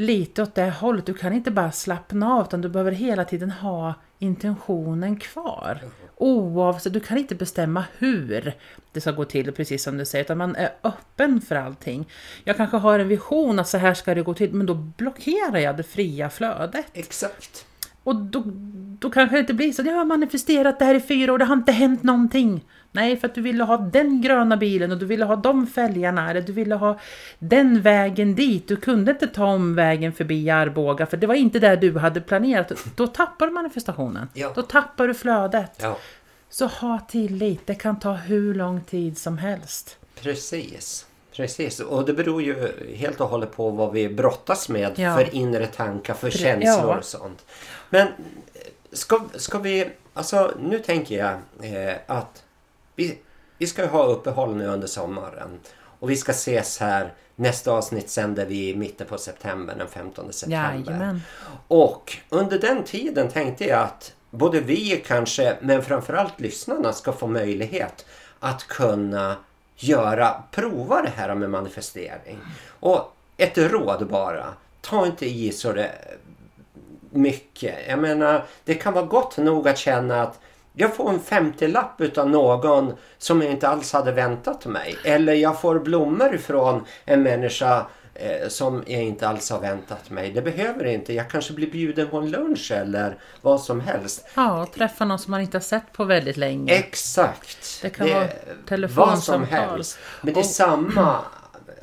lite åt det hållet. Du kan inte bara slappna av, utan du behöver hela tiden ha intentionen kvar. Oavsett, du kan inte bestämma hur det ska gå till, precis som du säger, utan man är öppen för allting. Jag kanske har en vision att så här ska det gå till, men då blockerar jag det fria flödet. Exakt. Och då, då kanske det inte blir så, jag har manifesterat det här i fyra år, det har inte hänt någonting. Nej, för att du ville ha den gröna bilen och du ville ha de fälgarna eller du ville ha den vägen dit. Du kunde inte ta omvägen förbi Arboga för det var inte det du hade planerat. Då tappar du manifestationen. Ja. Då tappar du flödet. Ja. Så ha tillit, det kan ta hur lång tid som helst. Precis. Precis, och det beror ju helt och hållet på vad vi brottas med ja. för inre tankar, för känslor och sånt. Men ska, ska vi, alltså nu tänker jag eh, att vi, vi ska ha uppehåll nu under sommaren. Och vi ska ses här. Nästa avsnitt sänder vi i mitten på september, den 15 september. Jajamän. Och under den tiden tänkte jag att både vi kanske, men framförallt lyssnarna ska få möjlighet att kunna göra, prova det här med manifestering. Och ett råd bara. Ta inte i så det mycket. Jag menar, det kan vara gott nog att känna att jag får en 50-lapp utav någon som jag inte alls hade väntat mig. Eller jag får blommor från en människa eh, som jag inte alls har väntat mig. Det behöver inte. Jag kanske blir bjuden på en lunch eller vad som helst. Ja, träffa någon som man inte har sett på väldigt länge. Exakt. Det kan det, vara telefonsamtal. Vad som helst. Men det är och, samma,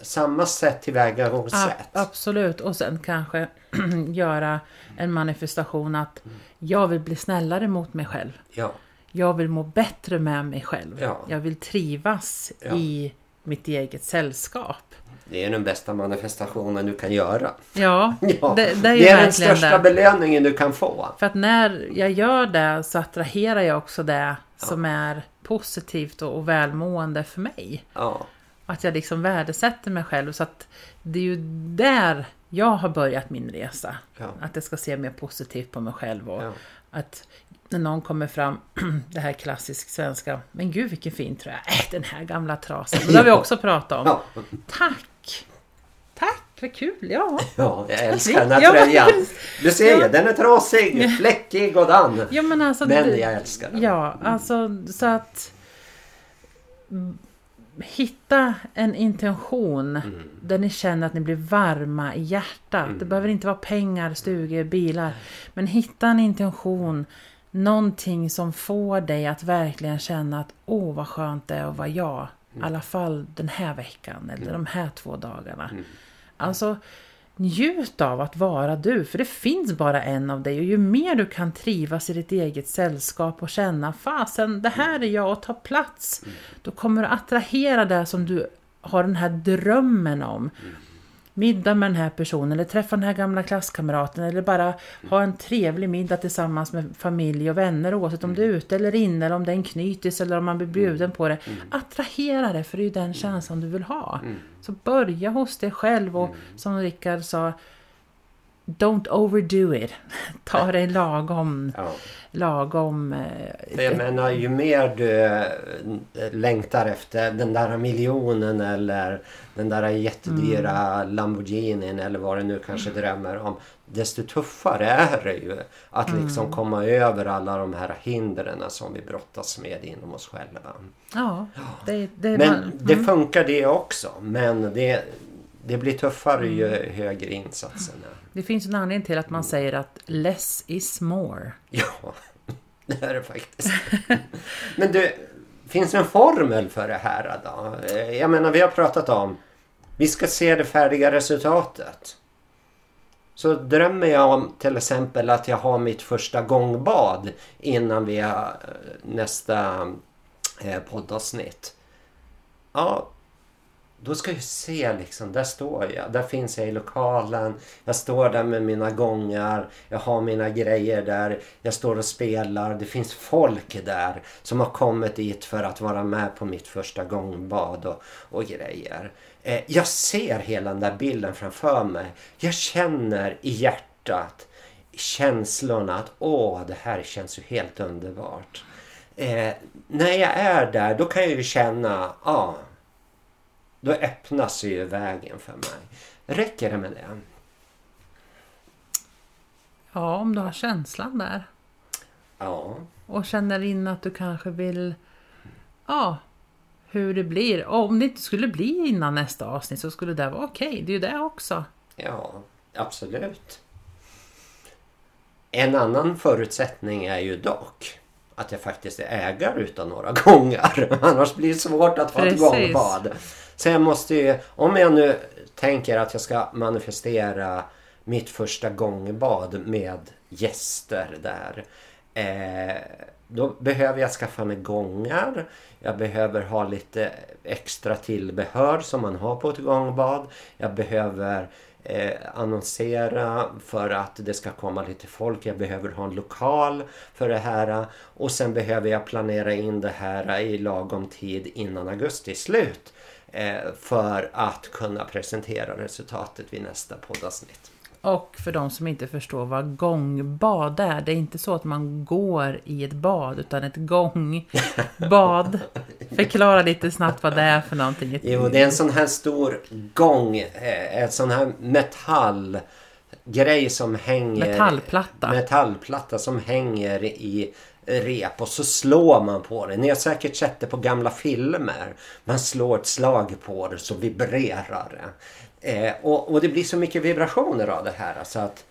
samma sätt tillvägagångssätt. Absolut. Och sen kanske göra en manifestation att jag vill bli snällare mot mig själv. Ja. Jag vill må bättre med mig själv. Ja. Jag vill trivas ja. i mitt eget sällskap. Det är den bästa manifestationen du kan göra. Ja, ja det, det, är, det är den största det. belöningen du kan få. För att när jag gör det så attraherar jag också det som är positivt och, och välmående för mig. Ja. Att jag liksom värdesätter mig själv. Så att det är ju där jag har börjat min resa. Att jag ska se mer positivt på mig själv. Och att när någon kommer fram, det här klassisk svenska, men gud vilken fin tröja, äh, den här gamla trasan. Det har vi också pratat om. Tack! Tack! Vad kul, ja. Ja, jag älskar den här Ja, tröjan. Du ser ju, Ja. den är trasig, fläckig och dan. ja men, alltså, Men det- jag älskar den. Ja, alltså så att hitta en intention Mm. där ni känner att ni blir varma i hjärtat. Mm. Det behöver inte vara pengar, stugor, bilar. Men hitta en intention, någonting som får dig att verkligen känna att åh vad skönt det är att vara jag. I alla fall den här veckan eller de här två dagarna. Mm. Alltså njut av att vara du, för det finns bara en av dig och ju mer du kan trivas i ditt eget sällskap och känna fasen, det här är jag och ta plats. Då kommer du attrahera det som du har den här drömmen om. Middag med den här personen eller träffa den här gamla klasskamraten eller bara ha en trevlig middag tillsammans med familj och vänner oavsett om du är ute eller inne eller om det är en knytis eller om man blir bjuden på det. Attrahera det för det är ju den känslan du vill ha. Så börja hos dig själv och som Rickard sa Don't overdo it. Ta det lagom, Ja. lagom. eh, jag menar ju mer du eh, längtar efter den där miljonen eller den där jättedyra Mm. Lamborghinin eller vad det nu kanske drömmer om. Desto tuffare är det ju att Mm. liksom komma över alla de här hindren som vi brottas med inom oss själva. Ja, det, det, Men man, det mm. funkar det också. Men det, det blir tuffare ju högre insatsen är. det finns en anledning till Mm. att man säger att less is more. Ja, det är det faktiskt. Men du, finns det en formel för det här då? Jag menar, vi har pratat om vi ska se det färdiga resultatet. Så drömmer jag om till exempel att jag har mitt första gångbad innan vi har eh, nästa eh, poddavsnitt. Ja, då ska jag se liksom, där står jag. Där finns jag i lokalen. Jag står där med mina gångar. Jag har mina grejer där. Jag står och spelar. Det finns folk där som har kommit dit för att vara med på mitt första gångbad och, och grejer. Eh, jag ser hela den där bilden framför mig. Jag känner i hjärtat känslorna att åh, det här känns ju helt underbart. Eh, när jag är där, då kan jag ju känna, ja, då öppnas ju vägen för mig. Räcker det med det? Ja, om du har känslan där. Ja. Och känner in att du kanske vill... Ja, hur det blir. Och om det inte skulle bli innan nästa avsnitt så skulle det vara okej. Det är ju det också. Ja, absolut. En annan förutsättning är ju dock att jag faktiskt är ägare utav några gångar. Annars blir det svårt att ett Precis. gångbad. Så jag måste ju, om jag nu tänker att jag ska manifestera mitt första gångbad med gäster där. Eh, då behöver jag skaffa mig gångar. Jag behöver ha lite extra tillbehör som man har på ett gångbad. Jag behöver eh, annonsera för att det ska komma lite folk. Jag behöver ha en lokal för det här. Och sen behöver jag planera in det här i lagom tid innan augusti är slut. Eh, för att kunna presentera resultatet vid nästa poddavsnitt. Och för de som inte förstår vad gångbad är. Det är inte så att man går i ett bad utan ett gångbad. Förklara lite snabbt vad det är för någonting. Jo, det är en sån här stor gång. eh, En sån här metallgrej som hänger... Metallplatta. Metallplatta som hänger i rep och så slår man på det. Ni har säkert sett det på gamla filmer. Man slår ett slag på det så vibrerar det. Eh, och, och det blir så mycket vibrationer av det här så att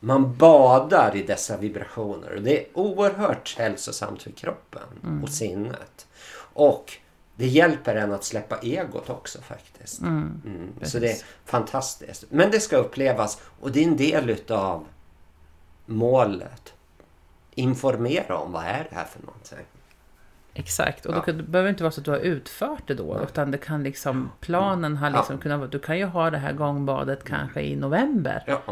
man badar i dessa vibrationer. Och det är oerhört hälsosamt för kroppen och sinnet. Och det hjälper en att släppa egot också faktiskt. Mm. Så precis. det är fantastiskt. Men det ska upplevas och det är en del utav målet. Informera om vad är det här för någonting. Exakt, och då Ja. kan, det behöver inte vara så att du har utfört det då, utan det kan liksom, planen har liksom Ja. kunnat vara, du kan ju ha det här gångbadet kanske i november, Ja,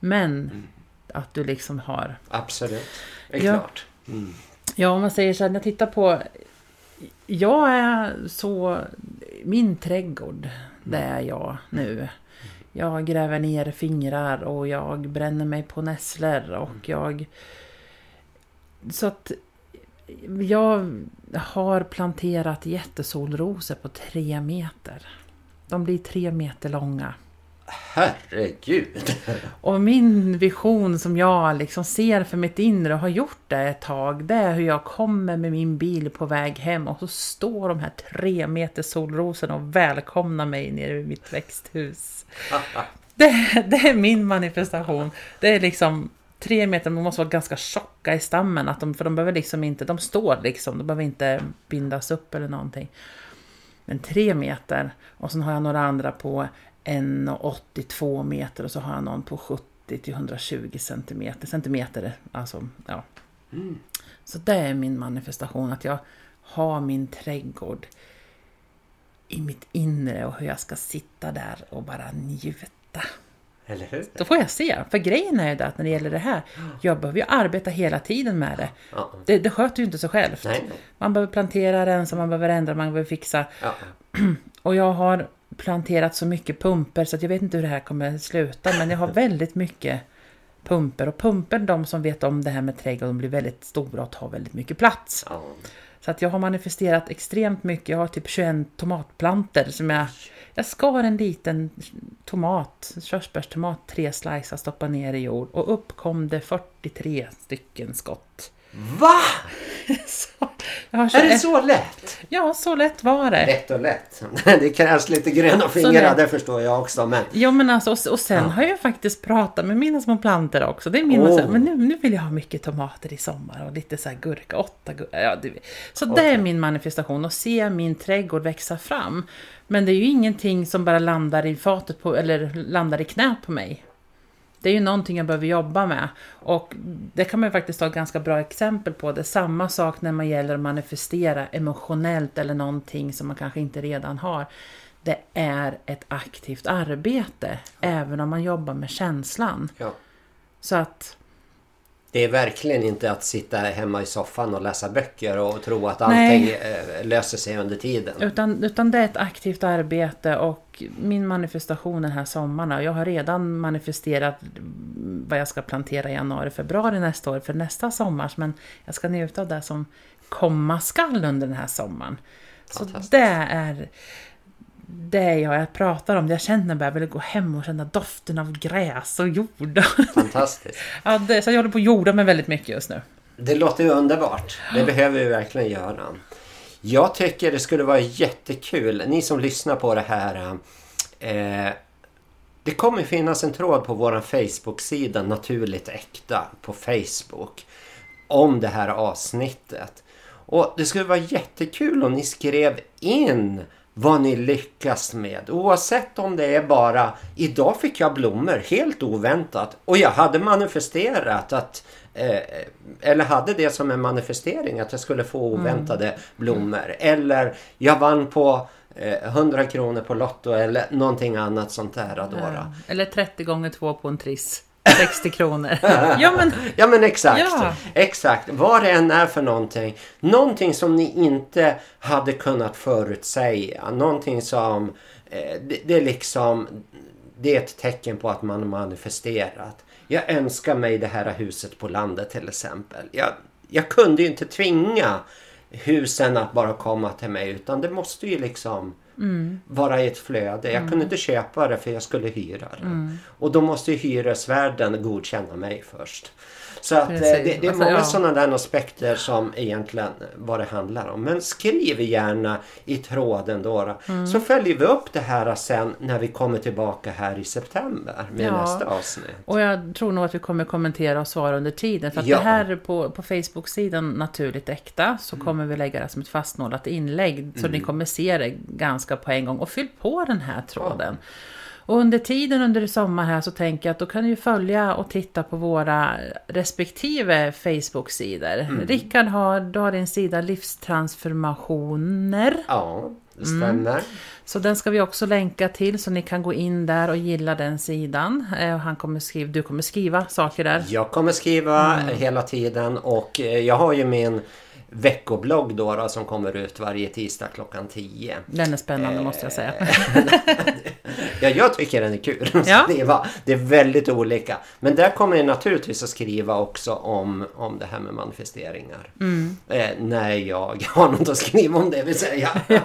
men att du liksom har, absolut. Det är Ja. klart. ja om man säger så här, när jag tittar på, jag är så, min trädgård, det är jag nu. Jag gräver ner fingrar och jag bränner mig på nässlor och jag... Så att jag har planterat jättesolrosor på tre meter. De blir tre meter långa. Herregud! Och min vision som jag liksom ser för mitt inre och har gjort det ett tag, det är hur jag kommer med min bil på väg hem och så står de här tre meter solrosorna och välkomnar mig nere i mitt växthus. Det, det är min manifestation. Det är liksom tre meter, de måste vara ganska tjocka i stammen, att de, för de behöver liksom inte, de står liksom, de behöver inte bindas upp eller någonting. Men tre meter, och sen har jag några andra på 1,82 meter och så har jag någon på 70 till 120 centimeter, centimeter alltså, ja. Mm. Så det är min manifestation, att jag har min trädgård i mitt inre och hur jag ska sitta där och bara njuta. Eller hur? Då får jag se. För grejen är ju det att när det gäller det här, jag behöver ju arbeta hela tiden med det. Ja. Det, det sköter ju inte sig självt. Nej. Man behöver plantera, rensa, man behöver ändra, man behöver fixa. Ja. Och jag har planterat så mycket pumper så jag vet inte hur det här kommer sluta. Men jag har väldigt mycket pumper. Och pumper, de som vet om det här med trädgård, de blir väldigt stora och tar väldigt mycket plats. Ja. Så att jag har manifesterat extremt mycket. Jag har typ 21 tomatplanter som jag... Jag skar en liten tomat, körsbärstomat, tre slicer, stoppade ner i jord och upp kom det 43 stycken skott. Va? Är det 21 så lätt? Ja, så lätt var det. Lätt och lätt. Det krävs lite gröna fingrar, det förstår jag också. Men Jo men alltså, och, och sen Ja. har jag faktiskt pratat med mina små plantor också. Det är mina Oh. så här, men nu, nu vill jag ha mycket tomater i sommar och lite så här gurka, åtta gurka. Ja, du vet. så det Okej. är min manifestation, att se min trädgård växa fram. Men det är ju ingenting som bara landar i fatet på, eller landar i knät på mig. Det är ju någonting jag behöver jobba med. Och det kan man ju faktiskt ta ett ganska bra exempel på. Det är samma sak när man gäller att manifestera emotionellt eller någonting som man kanske inte redan har. Det är ett aktivt arbete, även om man jobbar med känslan. ja. Så att, Det är verkligen inte att sitta hemma i soffan och läsa böcker och tro att Nej. allting eh, löser sig under tiden. utan, utan det är ett aktivt arbete och min manifestation den här sommaren, jag har redan manifesterat vad jag ska plantera i januari, februari nästa år för nästa sommar, men jag ska njuta av det som komma skall under den här sommaren. Så det är det jag, pratar om. Jag känner bara, jag vill gå hem och känna doften av gräs och jord. Fantastiskt. ja, det, så jag håller på att jorda mig väldigt mycket just nu. Det låter ju underbart. Det behöver vi verkligen göra. Jag tycker det skulle vara jättekul. Ni som lyssnar på det här. Eh, det kommer finnas en tråd på vår Facebook-sida Naturligt Äkta på Facebook. Om det här avsnittet. Och det skulle vara jättekul om ni skrev in vad ni lyckas med. Oavsett om det är bara idag fick jag blommor helt oväntat och jag hade manifesterat att eh, eller hade det som en manifestering att jag skulle få oväntade blommor. Eller jag vann på eh, 100 kronor på Lotto eller någonting annat sånt där. Ja. Eller 30 gånger 2 på en triss. 60 kronor. ja men, Ja men exakt. Ja. Exakt. Vad det än är för någonting. Någonting som ni inte hade kunnat förutsäga. Någonting som eh, det, det är liksom det är ett tecken på att man har manifesterat. Jag önskar mig det här huset på landet till exempel. Jag, jag kunde ju inte tvinga husen att bara komma till mig utan det måste ju liksom vara i ett flöde. Jag kunde inte köpa det för jag skulle hyra det. Och då måste hyresvärden godkänna mig först. Så att eh, Precis. det, det är Alltså, många ja. sådana där aspekter som egentligen vad det handlar om. Men skriv gärna i tråden då. Mm. Så följer vi upp det här sen när vi kommer tillbaka här i september med Ja. nästa avsnitt. och jag tror nog att vi kommer kommentera och svara under tiden. För att Ja. det här på, på Facebook-sidan Naturligt Äkta så kommer vi lägga det som ett fastnålat inlägg. Så ni kommer se det ganska på en gång. Och fyll på den här tråden. Och under tiden under sommar här så tänker jag att då kan ni ju följa och titta på våra respektive Facebook-sidor. Rickard har, du har din sida Livstransformationer. Ja, det Mm. stämmer. Så den ska vi också länka till så ni kan gå in där och gilla den sidan. Eh, Han kommer skriva, du kommer skriva saker där. Jag kommer skriva Mm. hela tiden och eh, jag har ju min veckoblogg då, då som kommer ut varje tisdag klockan 10. Den är spännande måste jag säga. Ja, jag tycker den är kul att Ja. skriva. Det är väldigt olika. Men där kommer jag naturligtvis att skriva också om, om det här med manifesteringar. Mm. Eh, när jag har något att skriva om det vill säga.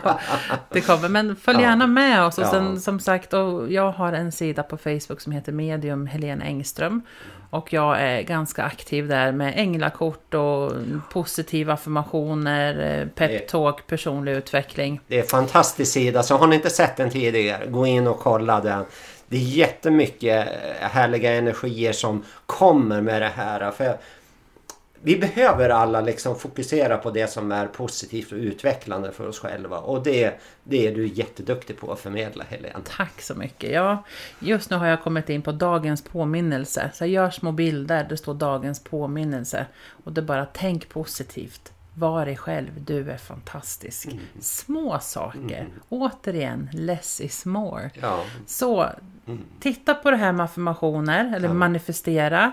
Det kommer, men följ Ja. gärna med oss. Och Ja. sen, som sagt, och jag har en sida på Facebook som heter Medium Helena Engström. Och jag är ganska aktiv där med änglakort och positiva affirmationer, eh, peptalk, personlig utveckling. Det är en fantastisk sida. Så har ni inte sett den tidigare, gå in och kolla den. Det är jättemycket härliga energier som kommer med det här. För vi behöver alla liksom fokusera på det som är positivt och utvecklande för oss själva. Och det, det är du jätteduktig på att förmedla Helene. Tack så mycket. Ja, just nu har jag kommit in på dagens påminnelse. Så jag gör små bilder, det står dagens påminnelse. Och det är bara tänk positivt. Var dig själv, du är fantastisk. Små saker. Återigen, less is more. Ja, Så titta på det här med affirmationer, eller Ja. manifestera.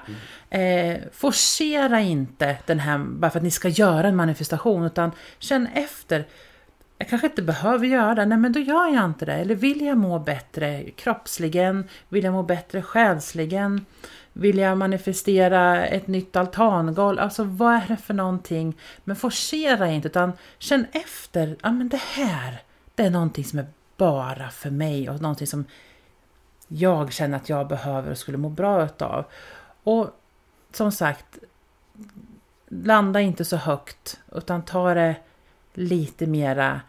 Eh, forcera inte den här, bara för att ni ska göra en manifestation, utan känn efter. Jag kanske inte behöver göra det, nej men då gör jag inte det. Eller vill jag må bättre kroppsligen? Vill jag må bättre själsligen? Vill jag manifestera ett nytt altangolv? Alltså vad är det för någonting? Men forcera inte, utan känn efter. Ja men det här, det är någonting som är bara för mig och någonting som jag känner att jag behöver och skulle må bra utav. Och som sagt, landa inte så högt utan ta det lite mera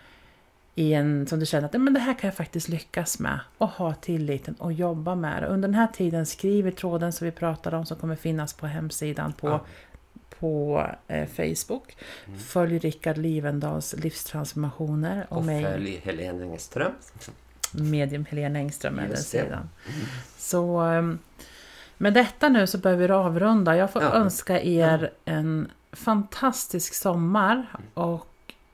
i en som du känner att "Nej, men det här kan jag faktiskt lyckas med och ha tilliten och jobba med det. Under den här tiden skriv i tråden som vi pratade om som kommer finnas på hemsidan på, Ja. på eh, Facebook. Följ Rickard Livendals livstransformationer och, och mig följ Helene Engström. Medium Helena Engström det. sidan. Så ehm, med detta nu så behöver vi avrunda. Jag får Ja. önska er en fantastisk sommar och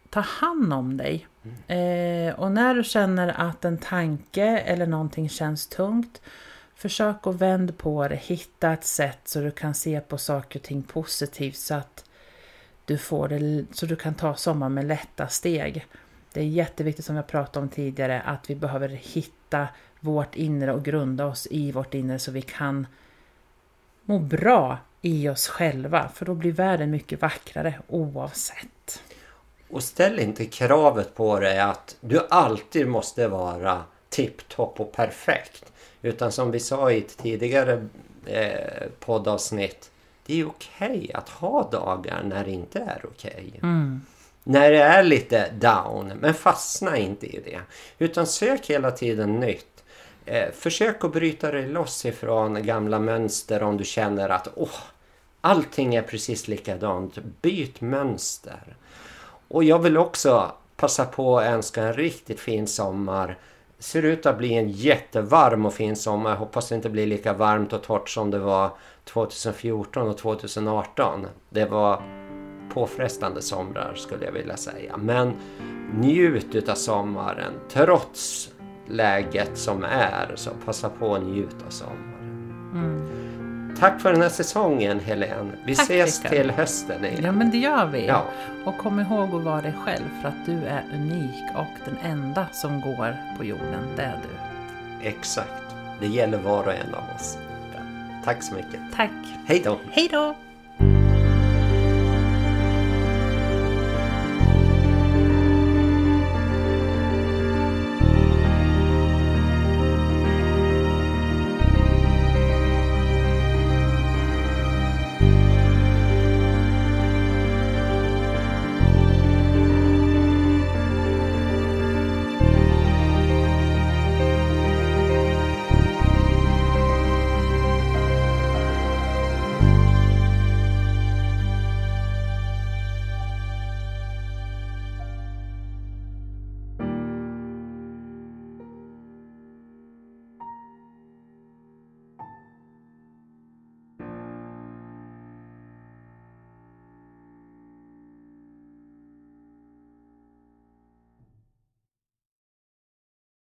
ta hand om dig. Mm. Eh, och när du känner att en tanke eller någonting känns tungt Försök att vända på det, hitta ett sätt så du kan se på saker och ting positivt så att du får det, så du kan ta sommaren med lätta steg. Det är jätteviktigt som jag pratade om tidigare att vi behöver hitta vårt inre och grunda oss i vårt inre så vi kan må bra i oss själva. För då blir världen mycket vackrare oavsett. Och ställ inte kravet på dig att du alltid måste vara tipptopp och perfekt. Utan som vi sa i ett tidigare eh, poddavsnitt. Det är okej att ha dagar när det inte är okej. Mm. När det är lite down. Men fastna inte i det. Utan sök hela tiden nytt. Eh, försök att bryta dig loss ifrån gamla mönster om du känner att oh, allting är precis likadant. Byt mönster. Och jag vill också passa på att önska en riktigt fin sommar. Ser ut att bli en jättevarm och fin sommar. Jag hoppas det inte blir lika varmt och torrt som det var 2014 och 2018. Det var påfrestande somrar skulle jag vilja säga. Men njut utav sommaren trots läget som är. Så passa på att njuta av sommaren. Mm. Tack för den här säsongen Helene. Vi Tack, ses Rickard. till hösten igen. Ja men det gör vi. Ja. Och kom ihåg att vara dig själv för att du är unik och den enda som går på jorden, det är du. Exakt. Det gäller var och en av oss. Tack så mycket. Tack! Hej då! Hej då!